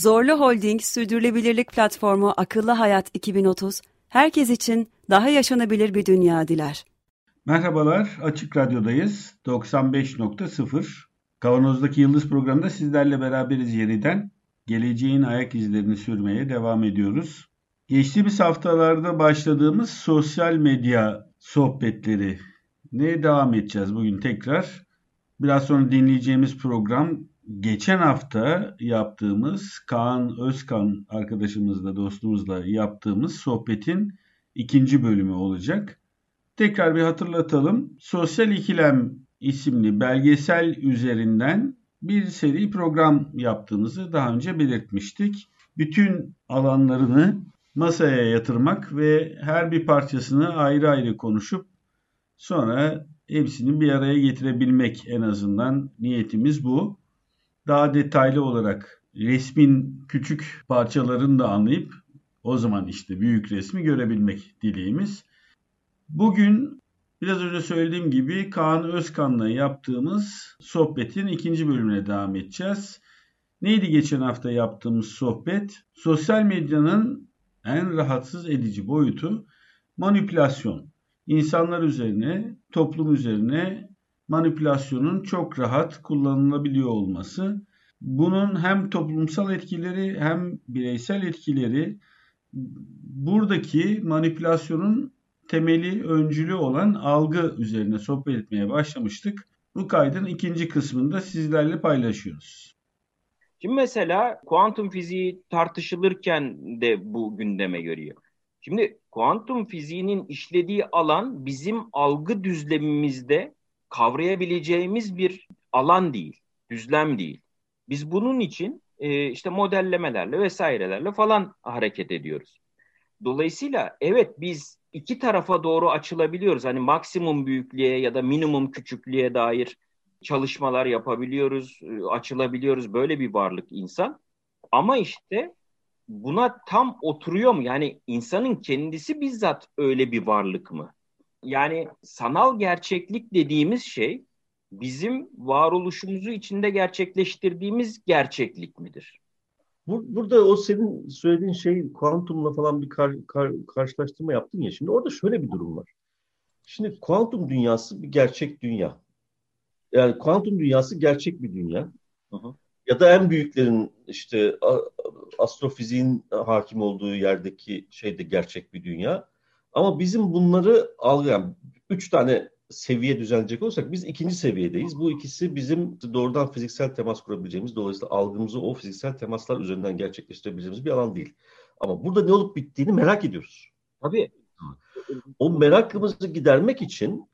Zorlu Holding Sürdürülebilirlik Platformu Akıllı Hayat 2030, herkes için daha yaşanabilir bir dünya diler. Merhabalar, Açık Radyo'dayız. 95.0. Kavanoz'daki Yıldız programında sizlerle beraberiz yeniden. Geleceğin ayak izlerini sürmeye devam ediyoruz. Geçtiğimiz haftalarda başladığımız sosyal medya sohbetleri ne devam edeceğiz bugün tekrar. Biraz sonra dinleyeceğimiz program geçen hafta yaptığımız Kaan Özkan arkadaşımızla, dostumuzla yaptığımız sohbetin ikinci bölümü olacak. Tekrar bir hatırlatalım. Sosyal İkilem isimli belgesel üzerinden bir seri program yaptığımızı daha önce belirtmiştik. Bütün alanlarını masaya yatırmak ve her bir parçasını ayrı ayrı konuşup sonra hepsini bir araya getirebilmek en azından niyetimiz bu. Daha detaylı olarak resmin küçük parçalarını da anlayıp o zaman işte büyük resmi görebilmek dileğimiz. Bugün biraz önce söylediğim gibi Kaan Özkan'la yaptığımız sohbetin ikinci bölümüne devam edeceğiz. Neydi geçen hafta yaptığımız sohbet? Sosyal medyanın en rahatsız edici boyutu manipülasyon. İnsanlar üzerine, toplum üzerine manipülasyonun çok rahat kullanılabiliyor olması. Bunun hem toplumsal etkileri hem bireysel etkileri buradaki manipülasyonun temeli, öncülü olan algı üzerine sohbet etmeye başlamıştık. Bu kaydın ikinci kısmında sizlerle paylaşıyoruz. Şimdi mesela kuantum fiziği tartışılırken de bu gündeme görüyor. Şimdi kuantum fiziğinin işlediği alan bizim algı düzlemimizde kavrayabileceğimiz bir alan değil, düzlem değil. Biz bunun için e, işte modellemelerle vesairelerle falan hareket ediyoruz. Dolayısıyla evet biz iki tarafa doğru açılabiliyoruz. Hani maksimum büyüklüğe ya da minimum küçüklüğe dair çalışmalar yapabiliyoruz, e, açılabiliyoruz. Böyle bir varlık insan. Ama işte buna tam oturuyor mu? Yani insanın kendisi bizzat öyle bir varlık mı? Yani sanal gerçeklik dediğimiz şey bizim varoluşumuzu içinde gerçekleştirdiğimiz gerçeklik midir? Burada o senin söylediğin şey kuantumla falan bir kar, kar, karşılaştırma yaptın ya. Şimdi orada şöyle bir durum var. Şimdi kuantum dünyası bir gerçek dünya. Yani kuantum dünyası gerçek bir dünya. Hı hı. Ya da en büyüklerin işte astrofiziğin hakim olduğu yerdeki şey de gerçek bir dünya. Ama bizim bunları algılayan üç tane seviye düzenleyecek olursak biz ikinci seviyedeyiz. Bu ikisi bizim doğrudan fiziksel temas kurabileceğimiz, dolayısıyla algımızı o fiziksel temaslar üzerinden gerçekleştirebileceğimiz bir alan değil. Ama burada ne olup bittiğini merak ediyoruz. Tabii. O merakımızı gidermek için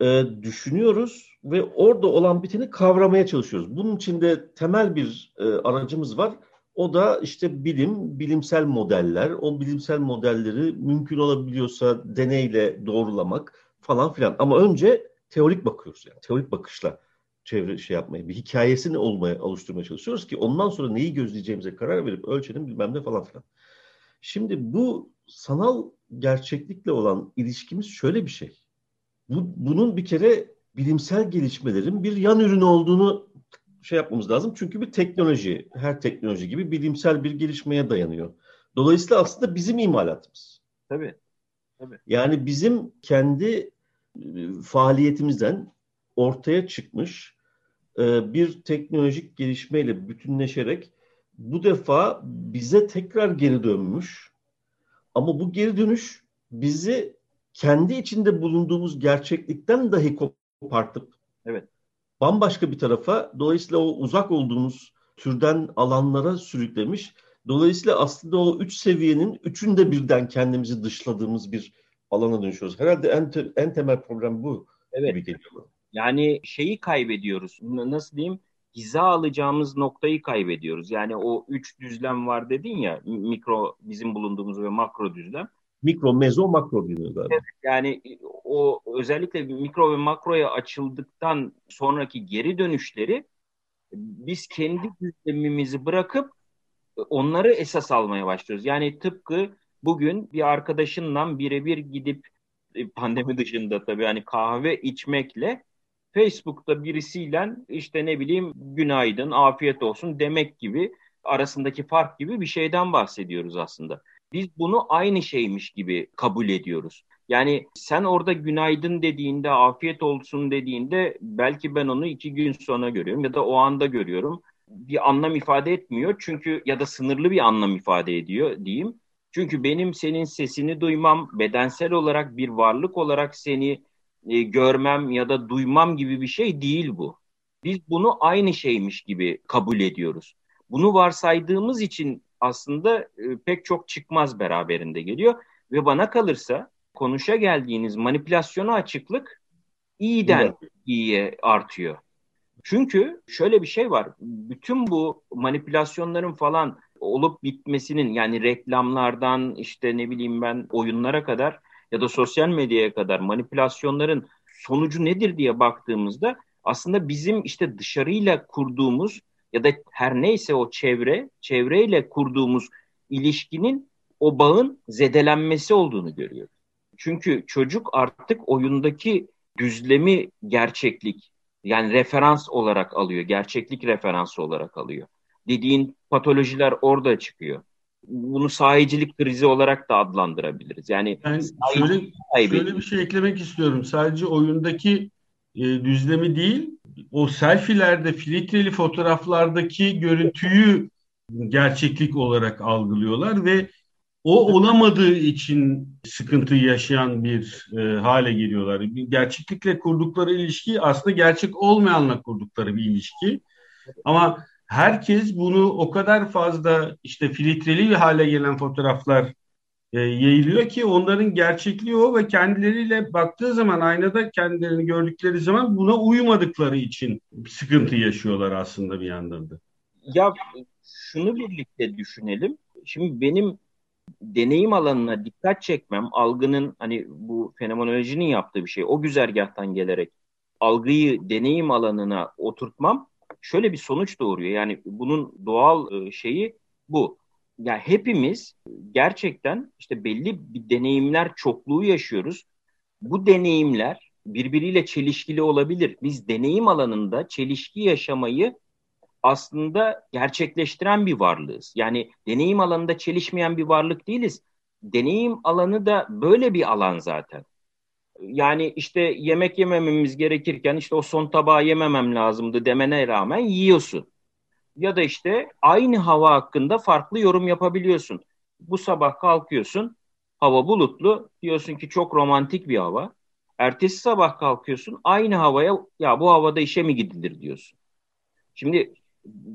e, düşünüyoruz ve orada olan biteni kavramaya çalışıyoruz. Bunun için de temel bir e, aracımız var. O da işte bilim, bilimsel modeller. O bilimsel modelleri mümkün olabiliyorsa deneyle doğrulamak falan filan. Ama önce teorik bakıyoruz yani. Teorik bakışla çevre şey yapmaya, bir hikayesini olmaya, oluşturmaya çalışıyoruz ki ondan sonra neyi gözleyeceğimize karar verip ölçelim bilmem ne falan filan. Şimdi bu sanal gerçeklikle olan ilişkimiz şöyle bir şey. Bu, bunun bir kere bilimsel gelişmelerin bir yan ürünü olduğunu şey yapmamız lazım. Çünkü bir teknoloji, her teknoloji gibi bilimsel bir gelişmeye dayanıyor. Dolayısıyla aslında bizim imalatımız. Tabii. Tabii. Yani bizim kendi e, faaliyetimizden ortaya çıkmış e, bir teknolojik gelişmeyle bütünleşerek bu defa bize tekrar geri dönmüş. Ama bu geri dönüş bizi kendi içinde bulunduğumuz gerçeklikten dahi kopartıp evet. Bambaşka bir tarafa dolayısıyla o uzak olduğumuz türden alanlara sürüklemiş. Dolayısıyla aslında o üç seviyenin üçünde birden kendimizi dışladığımız bir alana dönüşüyoruz. Herhalde en, te- en temel problem bu evet. gibi geliyor. Yani şeyi kaybediyoruz. Nasıl diyeyim? hiza alacağımız noktayı kaybediyoruz. Yani o üç düzlem var dedin ya mikro bizim bulunduğumuz ve makro düzlem. Mikro, mezo, makro diyor galiba. Yani o özellikle mikro ve makroya açıldıktan sonraki geri dönüşleri biz kendi düzlemimizi bırakıp onları esas almaya başlıyoruz. Yani tıpkı bugün bir arkadaşınla birebir gidip e, pandemi dışında tabii hani kahve içmekle Facebook'ta birisiyle işte ne bileyim günaydın, afiyet olsun demek gibi arasındaki fark gibi bir şeyden bahsediyoruz aslında. Biz bunu aynı şeymiş gibi kabul ediyoruz. Yani sen orada günaydın dediğinde, afiyet olsun dediğinde belki ben onu iki gün sonra görüyorum ya da o anda görüyorum. Bir anlam ifade etmiyor çünkü ya da sınırlı bir anlam ifade ediyor diyeyim. Çünkü benim senin sesini duymam, bedensel olarak bir varlık olarak seni e, görmem ya da duymam gibi bir şey değil bu. Biz bunu aynı şeymiş gibi kabul ediyoruz. Bunu varsaydığımız için aslında e, pek çok çıkmaz beraberinde geliyor ve bana kalırsa konuşa geldiğiniz manipülasyona açıklık iyiden evet. iyiye artıyor. Çünkü şöyle bir şey var. Bütün bu manipülasyonların falan olup bitmesinin yani reklamlardan işte ne bileyim ben oyunlara kadar ya da sosyal medyaya kadar manipülasyonların sonucu nedir diye baktığımızda aslında bizim işte dışarıyla kurduğumuz ya da her neyse o çevre, çevreyle kurduğumuz ilişkinin o bağın zedelenmesi olduğunu görüyoruz. Çünkü çocuk artık oyundaki düzlemi gerçeklik yani referans olarak alıyor, gerçeklik referansı olarak alıyor. Dediğin patolojiler orada çıkıyor. Bunu sahicilik krizi olarak da adlandırabiliriz. Yani ben şöyle, şöyle bir şey eklemek istiyorum. Sadece oyundaki e, düzlemi değil, o selfilerde, filtreli fotoğraflardaki görüntüyü gerçeklik olarak algılıyorlar ve o olamadığı için sıkıntı yaşayan bir e, hale geliyorlar. Gerçeklikle kurdukları ilişki aslında gerçek olmayanla kurdukları bir ilişki. Ama herkes bunu o kadar fazla işte filtreli bir hale gelen fotoğraflar e, yayılıyor ki onların gerçekliği o ve kendileriyle baktığı zaman aynada kendilerini gördükleri zaman buna uymadıkları için sıkıntı yaşıyorlar aslında bir yandan da. Ya şunu birlikte düşünelim. Şimdi benim deneyim alanına dikkat çekmem, algının hani bu fenomenolojinin yaptığı bir şey. O güzergahtan gelerek algıyı deneyim alanına oturtmam şöyle bir sonuç doğuruyor. Yani bunun doğal e, şeyi bu. Ya yani hepimiz gerçekten işte belli bir deneyimler çokluğu yaşıyoruz. Bu deneyimler birbiriyle çelişkili olabilir. Biz deneyim alanında çelişki yaşamayı aslında gerçekleştiren bir varlığız. Yani deneyim alanında çelişmeyen bir varlık değiliz. Deneyim alanı da böyle bir alan zaten. Yani işte yemek yemememiz gerekirken işte o son tabağı yememem lazımdı demene rağmen yiyorsun. Ya da işte aynı hava hakkında farklı yorum yapabiliyorsun. Bu sabah kalkıyorsun, hava bulutlu, diyorsun ki çok romantik bir hava. Ertesi sabah kalkıyorsun, aynı havaya ya bu havada işe mi gidilir diyorsun. Şimdi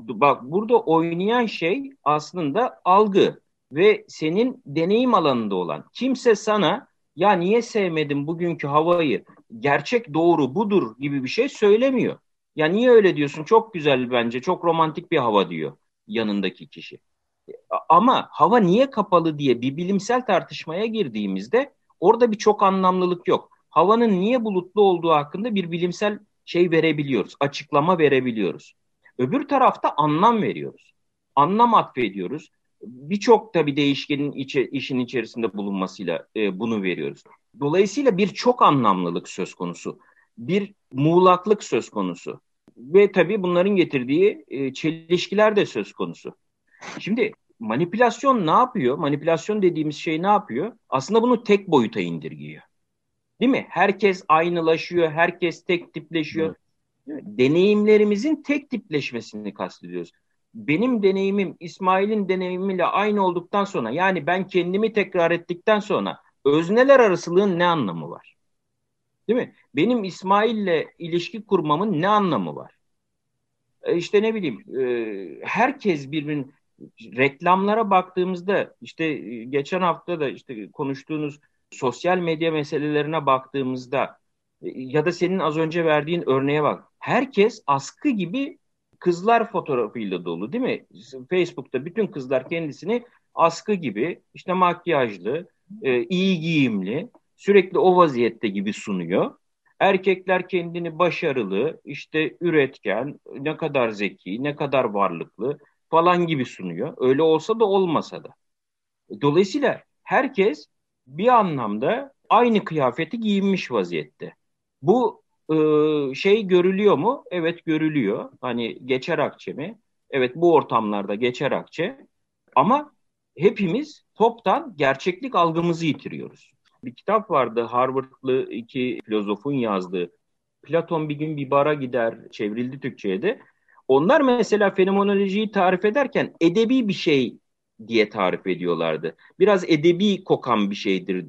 bak burada oynayan şey aslında algı ve senin deneyim alanında olan. Kimse sana ya niye sevmedim bugünkü havayı, gerçek doğru budur gibi bir şey söylemiyor. Ya niye öyle diyorsun? Çok güzel bence, çok romantik bir hava diyor yanındaki kişi. Ama hava niye kapalı diye bir bilimsel tartışmaya girdiğimizde orada bir çok anlamlılık yok. Havanın niye bulutlu olduğu hakkında bir bilimsel şey verebiliyoruz, açıklama verebiliyoruz. Öbür tarafta anlam veriyoruz. Anlam atfediyoruz. Birçok tabi değişkenin içi, işin içerisinde bulunmasıyla e, bunu veriyoruz. Dolayısıyla bir çok anlamlılık söz konusu. Bir muğlaklık söz konusu. Ve tabii bunların getirdiği e, çelişkiler de söz konusu. Şimdi manipülasyon ne yapıyor? Manipülasyon dediğimiz şey ne yapıyor? Aslında bunu tek boyuta indirgiyor. Değil mi? Herkes aynılaşıyor, herkes tek tipleşiyor. Evet deneyimlerimizin tek tipleşmesini kastediyoruz. Benim deneyimim İsmail'in deneyimiyle aynı olduktan sonra yani ben kendimi tekrar ettikten sonra özneler arasılığın ne anlamı var? Değil mi? Benim İsmail'le ilişki kurmamın ne anlamı var? E işte ne bileyim e, herkes birbirinin reklamlara baktığımızda işte e, geçen hafta da işte konuştuğunuz sosyal medya meselelerine baktığımızda ya da senin az önce verdiğin örneğe bak. Herkes askı gibi kızlar fotoğrafıyla dolu değil mi? Facebook'ta bütün kızlar kendisini askı gibi, işte makyajlı, e, iyi giyimli, sürekli o vaziyette gibi sunuyor. Erkekler kendini başarılı, işte üretken, ne kadar zeki, ne kadar varlıklı falan gibi sunuyor. Öyle olsa da olmasa da. Dolayısıyla herkes bir anlamda aynı kıyafeti giyinmiş vaziyette. Bu e, şey görülüyor mu? Evet görülüyor. Hani geçer akçe mi? Evet bu ortamlarda geçer akçe. Ama hepimiz toptan gerçeklik algımızı yitiriyoruz. Bir kitap vardı Harvardlı iki filozofun yazdığı. Platon bir gün bir bara gider çevrildi Türkçe'ye de. Onlar mesela fenomenolojiyi tarif ederken edebi bir şey diye tarif ediyorlardı. Biraz edebi kokan bir şeydir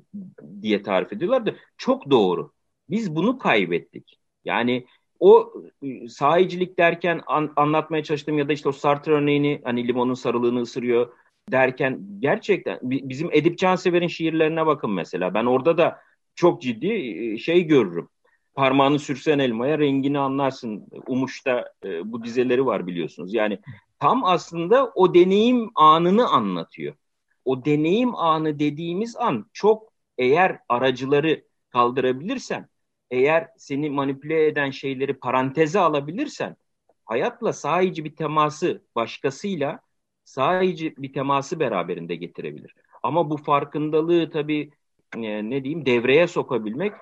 diye tarif ediyorlardı. Çok doğru. Biz bunu kaybettik. Yani o ıı, sahicilik derken an, anlatmaya çalıştığım ya da işte o Sartre örneğini hani limonun sarılığını ısırıyor derken gerçekten bizim Edip Cansever'in şiirlerine bakın mesela. Ben orada da çok ciddi ıı, şey görürüm. Parmağını sürsen elmaya rengini anlarsın. Umuş'ta e, bu dizeleri var biliyorsunuz. Yani tam aslında o deneyim anını anlatıyor. O deneyim anı dediğimiz an çok eğer aracıları kaldırabilirsen, eğer seni manipüle eden şeyleri paranteze alabilirsen, hayatla sahici bir teması başkasıyla sahici bir teması beraberinde getirebilir. Ama bu farkındalığı tabii e, ne diyeyim devreye sokabilmek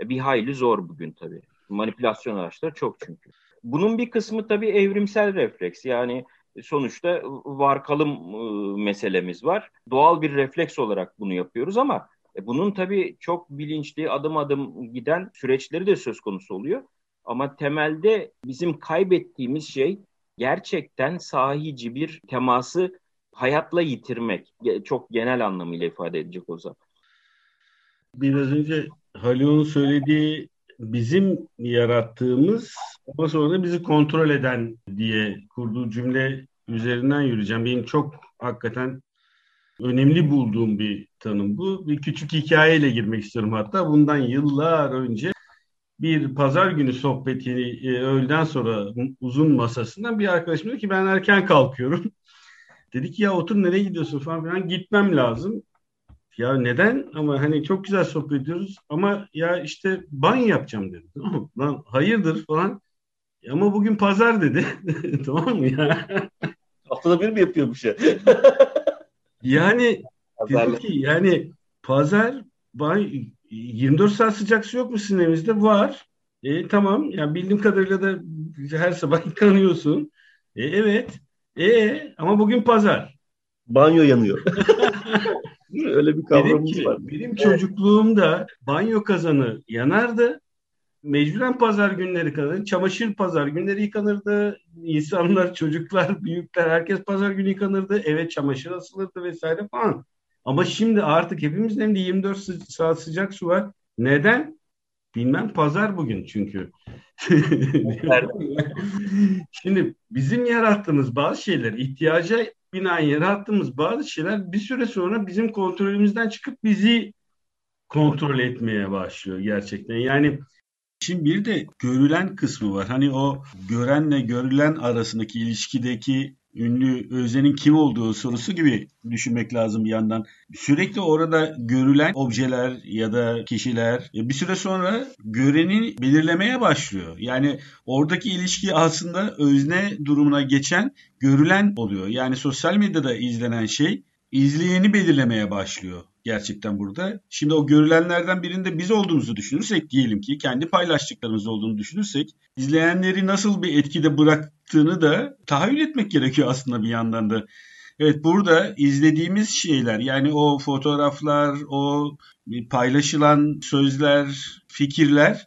e, bir hayli zor bugün tabii. Manipülasyon araçları çok çünkü. Bunun bir kısmı tabii evrimsel refleks. Yani sonuçta var kalım e, meselemiz var. Doğal bir refleks olarak bunu yapıyoruz ama bunun tabii çok bilinçli adım adım giden süreçleri de söz konusu oluyor. Ama temelde bizim kaybettiğimiz şey gerçekten sahici bir teması hayatla yitirmek. Çok genel anlamıyla ifade edecek o zaman. Biraz önce Halil'in söylediği bizim yarattığımız ama sonra bizi kontrol eden diye kurduğu cümle üzerinden yürüyeceğim. Benim çok hakikaten önemli bulduğum bir tanım bu. Bir küçük hikayeyle girmek istiyorum hatta. Bundan yıllar önce bir pazar günü sohbetini e, öğleden sonra uzun masasından bir arkadaşım dedi ki ben erken kalkıyorum. Dedi ki ya otur nereye gidiyorsun falan filan gitmem lazım. Ya neden? Ama hani çok güzel sohbet ediyoruz. Ama ya işte banyo yapacağım dedi. Tamam Lan hayırdır falan. Ama bugün pazar dedi. tamam mı ya? Haftada bir mi yapıyormuş ya? yani dedi ki yani pazar banyo 24 saat sıcak su yok mu sizin evinizde? Var. E, tamam. Yani bildiğim kadarıyla da her sabah yıkanıyorsun. E, evet. E, ama bugün pazar. Banyo yanıyor. Öyle bir kavramımız benim, var. Benim çocukluğumda banyo kazanı yanardı. Mecburen pazar günleri kadar, çamaşır pazar günleri yıkanırdı. İnsanlar, çocuklar, büyükler herkes pazar günü yıkanırdı. Eve çamaşır asılırdı vesaire falan. Ama şimdi artık hepimizin elinde 24 saat sıcak su var. Neden? Bilmem pazar bugün çünkü. şimdi bizim yarattığımız bazı şeyler ihtiyaca binaen yarattığımız bazı şeyler bir süre sonra bizim kontrolümüzden çıkıp bizi kontrol etmeye başlıyor gerçekten. Yani Şimdi bir de görülen kısmı var. Hani o görenle görülen arasındaki ilişkideki ünlü Özen'in kim olduğu sorusu gibi düşünmek lazım bir yandan. Sürekli orada görülen objeler ya da kişiler e, bir süre sonra göreni belirlemeye başlıyor. Yani oradaki ilişki aslında özne durumuna geçen görülen oluyor. Yani sosyal medyada izlenen şey izleyeni belirlemeye başlıyor gerçekten burada. Şimdi o görülenlerden birinde biz olduğumuzu düşünürsek diyelim ki kendi paylaştıklarımız olduğunu düşünürsek izleyenleri nasıl bir etkide bıraktığını da tahayyül etmek gerekiyor aslında bir yandan da. Evet burada izlediğimiz şeyler yani o fotoğraflar, o paylaşılan sözler, fikirler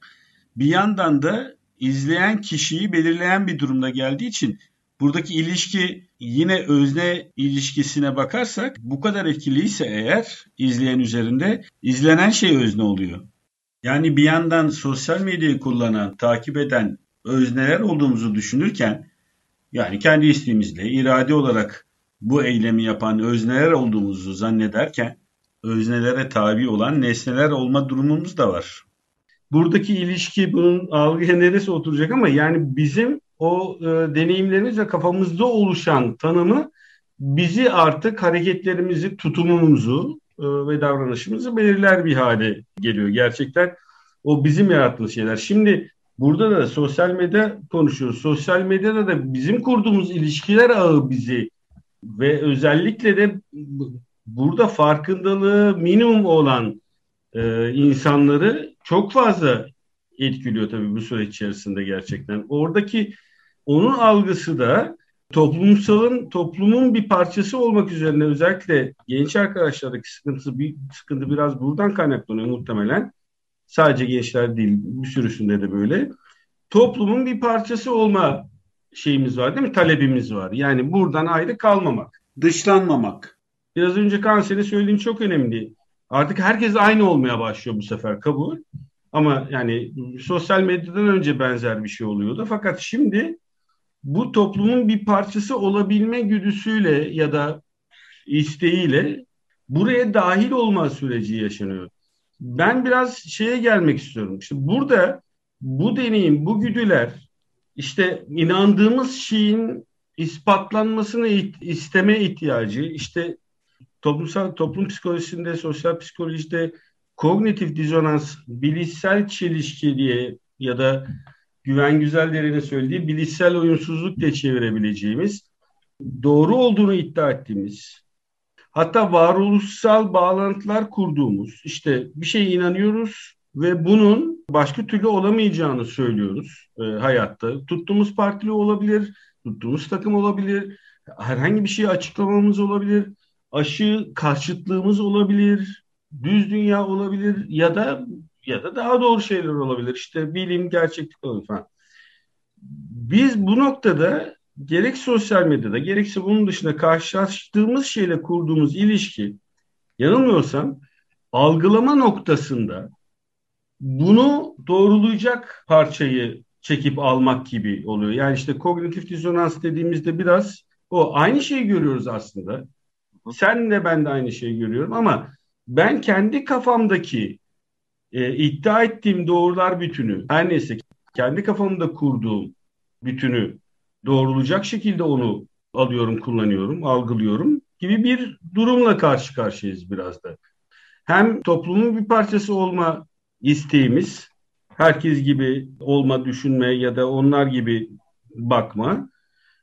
bir yandan da izleyen kişiyi belirleyen bir durumda geldiği için buradaki ilişki yine özne ilişkisine bakarsak bu kadar etkiliyse eğer izleyen üzerinde izlenen şey özne oluyor. Yani bir yandan sosyal medyayı kullanan, takip eden özneler olduğumuzu düşünürken yani kendi isteğimizle irade olarak bu eylemi yapan özneler olduğumuzu zannederken öznelere tabi olan nesneler olma durumumuz da var. Buradaki ilişki bunun algıya neresi oturacak ama yani bizim o e, deneyimlerimiz ve kafamızda oluşan tanımı bizi artık hareketlerimizi, tutumumuzu e, ve davranışımızı belirler bir hale geliyor. Gerçekten o bizim yarattığımız şeyler. Şimdi burada da sosyal medya konuşuyoruz. Sosyal medyada da bizim kurduğumuz ilişkiler ağı bizi ve özellikle de burada farkındalığı minimum olan e, insanları çok fazla etkiliyor tabii bu süreç içerisinde gerçekten. Oradaki onun algısı da toplumsalın toplumun bir parçası olmak üzerine özellikle genç arkadaşlardaki sıkıntısı bir sıkıntı biraz buradan kaynaklanıyor muhtemelen. Sadece gençler değil bir sürüsünde de böyle. Toplumun bir parçası olma şeyimiz var değil mi? Talebimiz var. Yani buradan ayrı kalmamak, dışlanmamak. Biraz önce Kanser'in söylediğin çok önemli. Artık herkes aynı olmaya başlıyor bu sefer kabul. Ama yani sosyal medyadan önce benzer bir şey oluyordu. Fakat şimdi bu toplumun bir parçası olabilme güdüsüyle ya da isteğiyle buraya dahil olma süreci yaşanıyor. Ben biraz şeye gelmek istiyorum. İşte burada bu deneyim, bu güdüler işte inandığımız şeyin ispatlanmasını isteme ihtiyacı, işte toplumsal toplum psikolojisinde, sosyal psikolojide kognitif dizonans, bilişsel çelişki diye ya da Güven Güzeller'in söylediği bilişsel uyumsuzluk diye çevirebileceğimiz doğru olduğunu iddia ettiğimiz hatta varoluşsal bağlantılar kurduğumuz işte bir şeye inanıyoruz ve bunun başka türlü olamayacağını söylüyoruz e, hayatta. Tuttuğumuz partili olabilir, tuttuğumuz takım olabilir, herhangi bir şeyi açıklamamız olabilir, aşı karşıtlığımız olabilir, düz dünya olabilir ya da ya da daha doğru şeyler olabilir. İşte bilim, gerçeklik olabilir falan. Biz bu noktada gerek sosyal medyada gerekse bunun dışında karşılaştığımız şeyle kurduğumuz ilişki yanılmıyorsam algılama noktasında bunu doğrulayacak parçayı çekip almak gibi oluyor. Yani işte kognitif dizonans dediğimizde biraz o aynı şeyi görüyoruz aslında. Sen de ben de aynı şeyi görüyorum ama ben kendi kafamdaki e, iddia ettiğim doğrular bütünü her neyse kendi kafamda kurduğum bütünü doğrulayacak şekilde onu alıyorum, kullanıyorum, algılıyorum gibi bir durumla karşı karşıyayız biraz da. Hem toplumun bir parçası olma isteğimiz, herkes gibi olma, düşünme ya da onlar gibi bakma.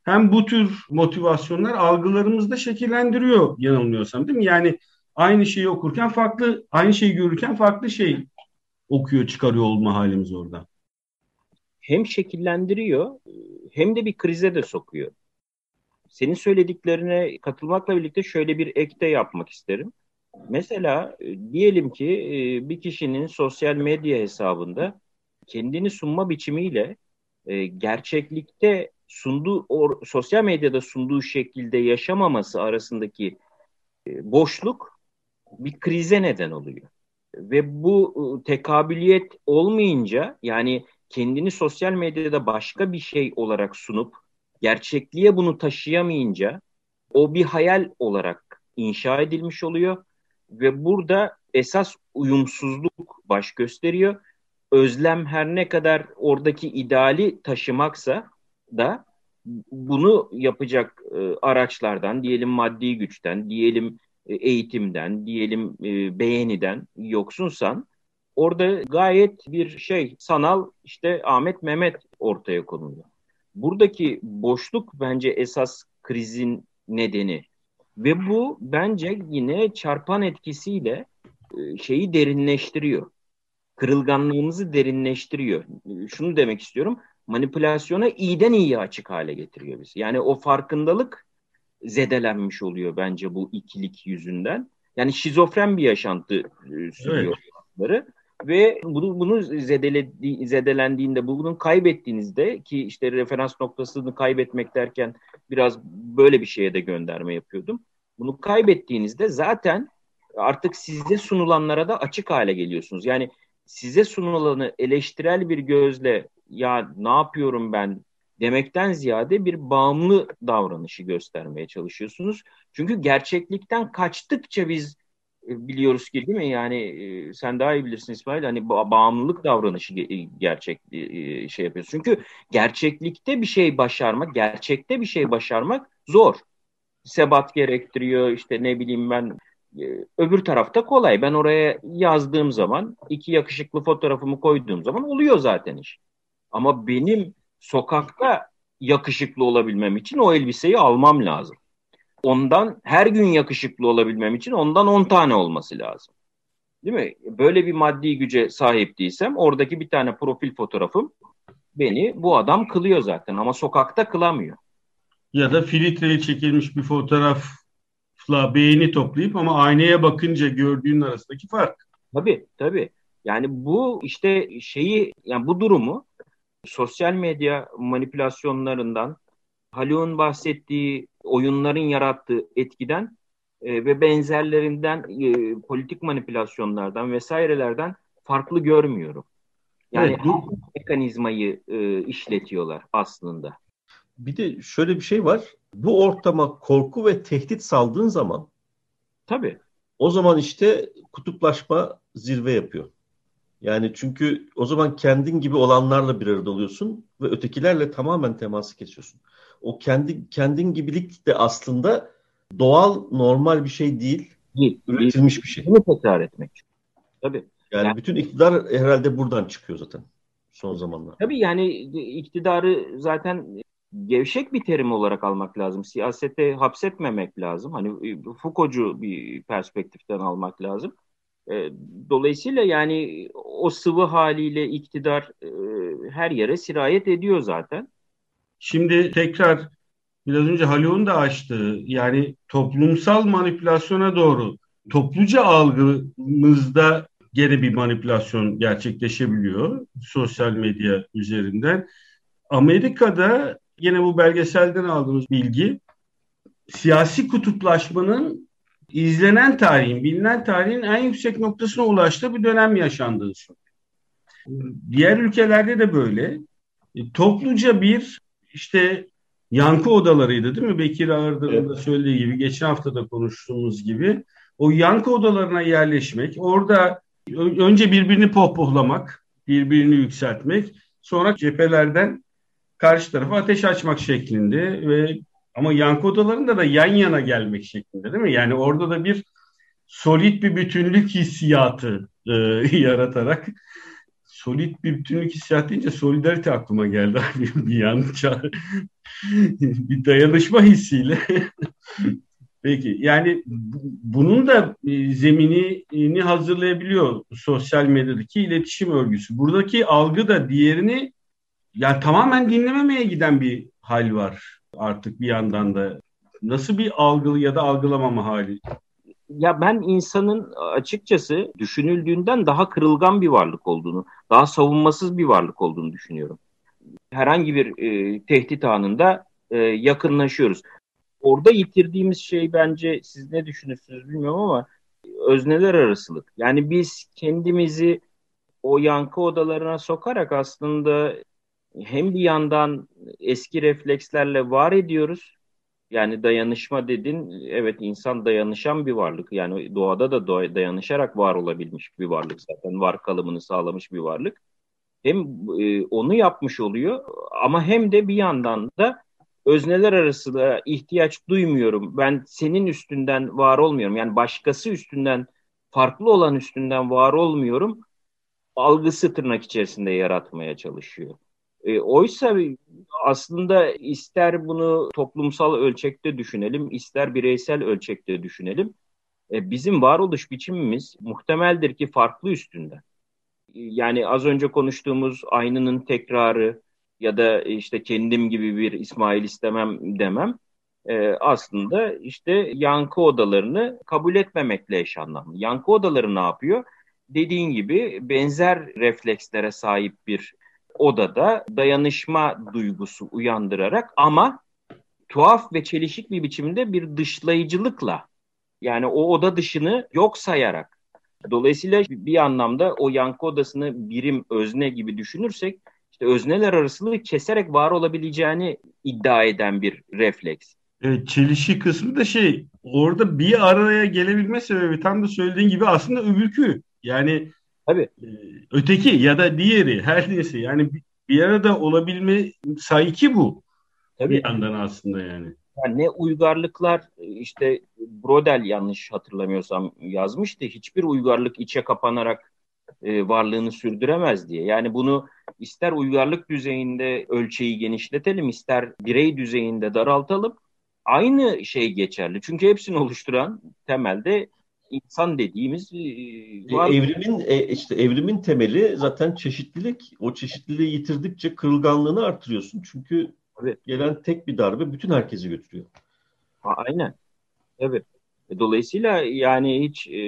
Hem bu tür motivasyonlar algılarımızda şekillendiriyor yanılmıyorsam değil mi? Yani aynı şeyi okurken farklı, aynı şeyi görürken farklı şey okuyor, çıkarıyor olma halimiz orada. Hem şekillendiriyor hem de bir krize de sokuyor. Senin söylediklerine katılmakla birlikte şöyle bir ek de yapmak isterim. Mesela e, diyelim ki e, bir kişinin sosyal medya hesabında kendini sunma biçimiyle e, gerçeklikte sunduğu o, sosyal medyada sunduğu şekilde yaşamaması arasındaki boşluk bir krize neden oluyor ve bu ıı, tekabiliyet olmayınca yani kendini sosyal medyada başka bir şey olarak sunup gerçekliğe bunu taşıyamayınca o bir hayal olarak inşa edilmiş oluyor ve burada esas uyumsuzluk baş gösteriyor. Özlem her ne kadar oradaki ideali taşımaksa da bunu yapacak e, araçlardan diyelim maddi güçten, diyelim eğitimden, diyelim e, beğeniden yoksunsan orada gayet bir şey sanal işte Ahmet Mehmet ortaya konuluyor. Buradaki boşluk bence esas krizin nedeni ve bu bence yine çarpan etkisiyle e, şeyi derinleştiriyor. Kırılganlığımızı derinleştiriyor. Şunu demek istiyorum. Manipülasyona iyiden iyi açık hale getiriyor bizi. Yani o farkındalık zedelenmiş oluyor bence bu ikilik yüzünden. Yani şizofren bir yaşantı e, sürüyor evet. ve bunu bunu zedeledi, zedelendiğinde bunun kaybettiğinizde ki işte referans noktasını kaybetmek derken biraz böyle bir şeye de gönderme yapıyordum. Bunu kaybettiğinizde zaten artık size sunulanlara da açık hale geliyorsunuz. Yani size sunulanı eleştirel bir gözle ya ne yapıyorum ben demekten ziyade bir bağımlı davranışı göstermeye çalışıyorsunuz. Çünkü gerçeklikten kaçtıkça biz e, biliyoruz ki değil mi? Yani e, sen daha iyi bilirsin İsmail. Hani bağımlılık davranışı gerçek şey yapıyorsun. Çünkü gerçeklikte bir şey başarmak, gerçekte bir şey başarmak zor. Sebat gerektiriyor işte ne bileyim ben öbür tarafta kolay. Ben oraya yazdığım zaman iki yakışıklı fotoğrafımı koyduğum zaman oluyor zaten iş. Ama benim sokakta yakışıklı olabilmem için o elbiseyi almam lazım. Ondan her gün yakışıklı olabilmem için ondan 10 tane olması lazım. Değil mi? Böyle bir maddi güce sahip değilsem oradaki bir tane profil fotoğrafım beni bu adam kılıyor zaten ama sokakta kılamıyor. Ya da filtreli çekilmiş bir fotoğrafla beğeni toplayıp ama aynaya bakınca gördüğün arasındaki fark. Tabii tabii. Yani bu işte şeyi yani bu durumu sosyal medya manipülasyonlarından Haluk'un bahsettiği oyunların yarattığı etkiden e, ve benzerlerinden e, politik manipülasyonlardan vesairelerden farklı görmüyorum. Yani evet, bu mekanizmayı e, işletiyorlar aslında. Bir de şöyle bir şey var. Bu ortama korku ve tehdit saldığın zaman tabii o zaman işte kutuplaşma zirve yapıyor. Yani çünkü o zaman kendin gibi olanlarla bir arada oluyorsun ve ötekilerle tamamen teması kesiyorsun. O kendi kendin gibilik de aslında doğal, normal bir şey değil. Değil. Üretilmiş bir şey. Bunu tekrar etmek. Tabii. Yani, yani bütün iktidar herhalde buradan çıkıyor zaten son zamanlar. Tabii yani iktidarı zaten gevşek bir terim olarak almak lazım. Siyasete hapsetmemek lazım. Hani Foucault'cu bir perspektiften almak lazım. E, dolayısıyla yani o sıvı haliyle iktidar e, her yere sirayet ediyor zaten. Şimdi tekrar biraz önce Haluk'un da açtığı yani toplumsal manipülasyona doğru topluca algımızda geri bir manipülasyon gerçekleşebiliyor sosyal medya üzerinden. Amerika'da yine bu belgeselden aldığımız bilgi siyasi kutuplaşmanın izlenen tarihin, bilinen tarihin en yüksek noktasına ulaştığı bir dönem yaşandığı söyleniyor. Diğer ülkelerde de böyle. E, topluca bir işte yankı odalarıydı değil mi? Bekir Ağırdır'ın da söylediği gibi, geçen hafta da konuştuğumuz gibi. O yankı odalarına yerleşmek, orada önce birbirini pohpohlamak, birbirini yükseltmek, sonra cephelerden karşı tarafa ateş açmak şeklinde ve ama yankı odalarında da yan yana gelmek şeklinde değil mi? Yani orada da bir solit bir bütünlük hissiyatı e, yaratarak solit bir bütünlük hissiyatı deyince solidarite aklıma geldi bir, bir yan bir dayanışma hissiyle. Peki yani bunun da e, zeminini hazırlayabiliyor sosyal medyadaki iletişim örgüsü. Buradaki algı da diğerini yani tamamen dinlememeye giden bir hal var artık bir yandan da. Nasıl bir algılı ya da algılamama hali? Ya ben insanın açıkçası düşünüldüğünden daha kırılgan bir varlık olduğunu, daha savunmasız bir varlık olduğunu düşünüyorum. Herhangi bir e, tehdit anında e, yakınlaşıyoruz. Orada yitirdiğimiz şey bence siz ne düşünürsünüz bilmiyorum ama özneler arasılık. Yani biz kendimizi o yankı odalarına sokarak aslında hem bir yandan eski reflekslerle var ediyoruz. Yani dayanışma dedin, evet insan dayanışan bir varlık. Yani doğada da dayanışarak var olabilmiş bir varlık zaten. Var kalımını sağlamış bir varlık. Hem e, onu yapmış oluyor ama hem de bir yandan da özneler arasında ihtiyaç duymuyorum. Ben senin üstünden var olmuyorum. Yani başkası üstünden, farklı olan üstünden var olmuyorum. Algısı tırnak içerisinde yaratmaya çalışıyor. E, oysa aslında ister bunu toplumsal ölçekte düşünelim, ister bireysel ölçekte düşünelim. E, bizim varoluş biçimimiz muhtemeldir ki farklı üstünden. Yani az önce konuştuğumuz aynının tekrarı ya da işte kendim gibi bir İsmail istemem demem e, aslında işte yankı odalarını kabul etmemekle eş anlamlı. Yankı odaları ne yapıyor? Dediğin gibi benzer reflekslere sahip bir odada dayanışma duygusu uyandırarak ama tuhaf ve çelişik bir biçimde bir dışlayıcılıkla yani o oda dışını yok sayarak dolayısıyla bir anlamda o yankı odasını birim özne gibi düşünürsek işte özneler arasılığı keserek var olabileceğini iddia eden bir refleks. Evet, çelişki kısmı da şey orada bir araya gelebilme sebebi tam da söylediğin gibi aslında öbürkü. Yani Tabii. E, öteki ya da diğeri her neyse yani bir arada olabilme sayki bu. Tabii. Bir yandan aslında yani. Yani ne uygarlıklar işte Brodel yanlış hatırlamıyorsam yazmıştı. Hiçbir uygarlık içe kapanarak e, varlığını sürdüremez diye. Yani bunu ister uygarlık düzeyinde ölçeği genişletelim, ister birey düzeyinde daraltalım. Aynı şey geçerli. Çünkü hepsini oluşturan temelde insan dediğimiz e, e var. Evrimin e, işte evrimin temeli zaten çeşitlilik. O çeşitliliği yitirdikçe kırılganlığını artırıyorsun. Çünkü evet. gelen tek bir darbe bütün herkesi götürüyor. Ha, aynen. Evet. Dolayısıyla yani hiç e,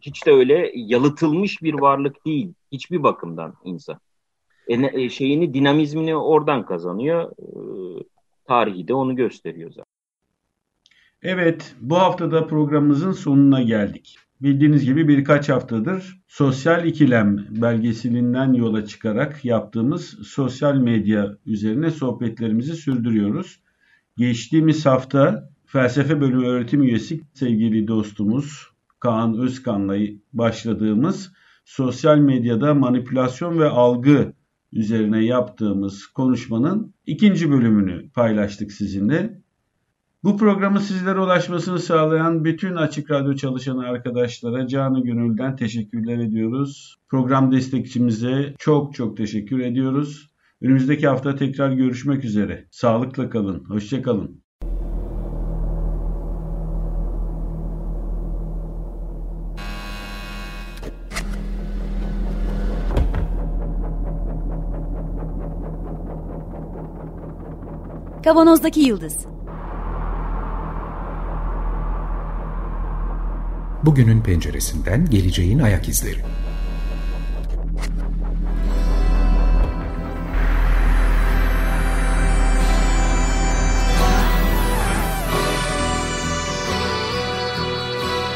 hiç de öyle yalıtılmış bir varlık değil hiçbir bakımdan insan. E, şeyini dinamizmini oradan kazanıyor. E, tarihi de onu gösteriyor zaten. Evet, bu haftada programımızın sonuna geldik. Bildiğiniz gibi birkaç haftadır sosyal ikilem belgeselinden yola çıkarak yaptığımız sosyal medya üzerine sohbetlerimizi sürdürüyoruz. Geçtiğimiz hafta felsefe bölümü öğretim üyesi sevgili dostumuz Kaan Özkan'la başladığımız sosyal medyada manipülasyon ve algı üzerine yaptığımız konuşmanın ikinci bölümünü paylaştık sizinle. Bu programı sizlere ulaşmasını sağlayan bütün Açık Radyo çalışan arkadaşlara canı gönülden teşekkürler ediyoruz. Program destekçimize çok çok teşekkür ediyoruz. Önümüzdeki hafta tekrar görüşmek üzere. Sağlıkla kalın, hoşçakalın. Kavanozdaki Yıldız Bugünün penceresinden geleceğin ayak izleri.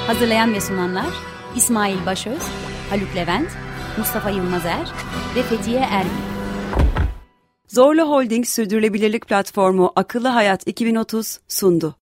Hazırlayan ve sunanlar İsmail Başöz, Haluk Levent, Mustafa Yılmazer ve Fethiye Erbil. Zorlu Holding Sürdürülebilirlik Platformu Akıllı Hayat 2030 sundu.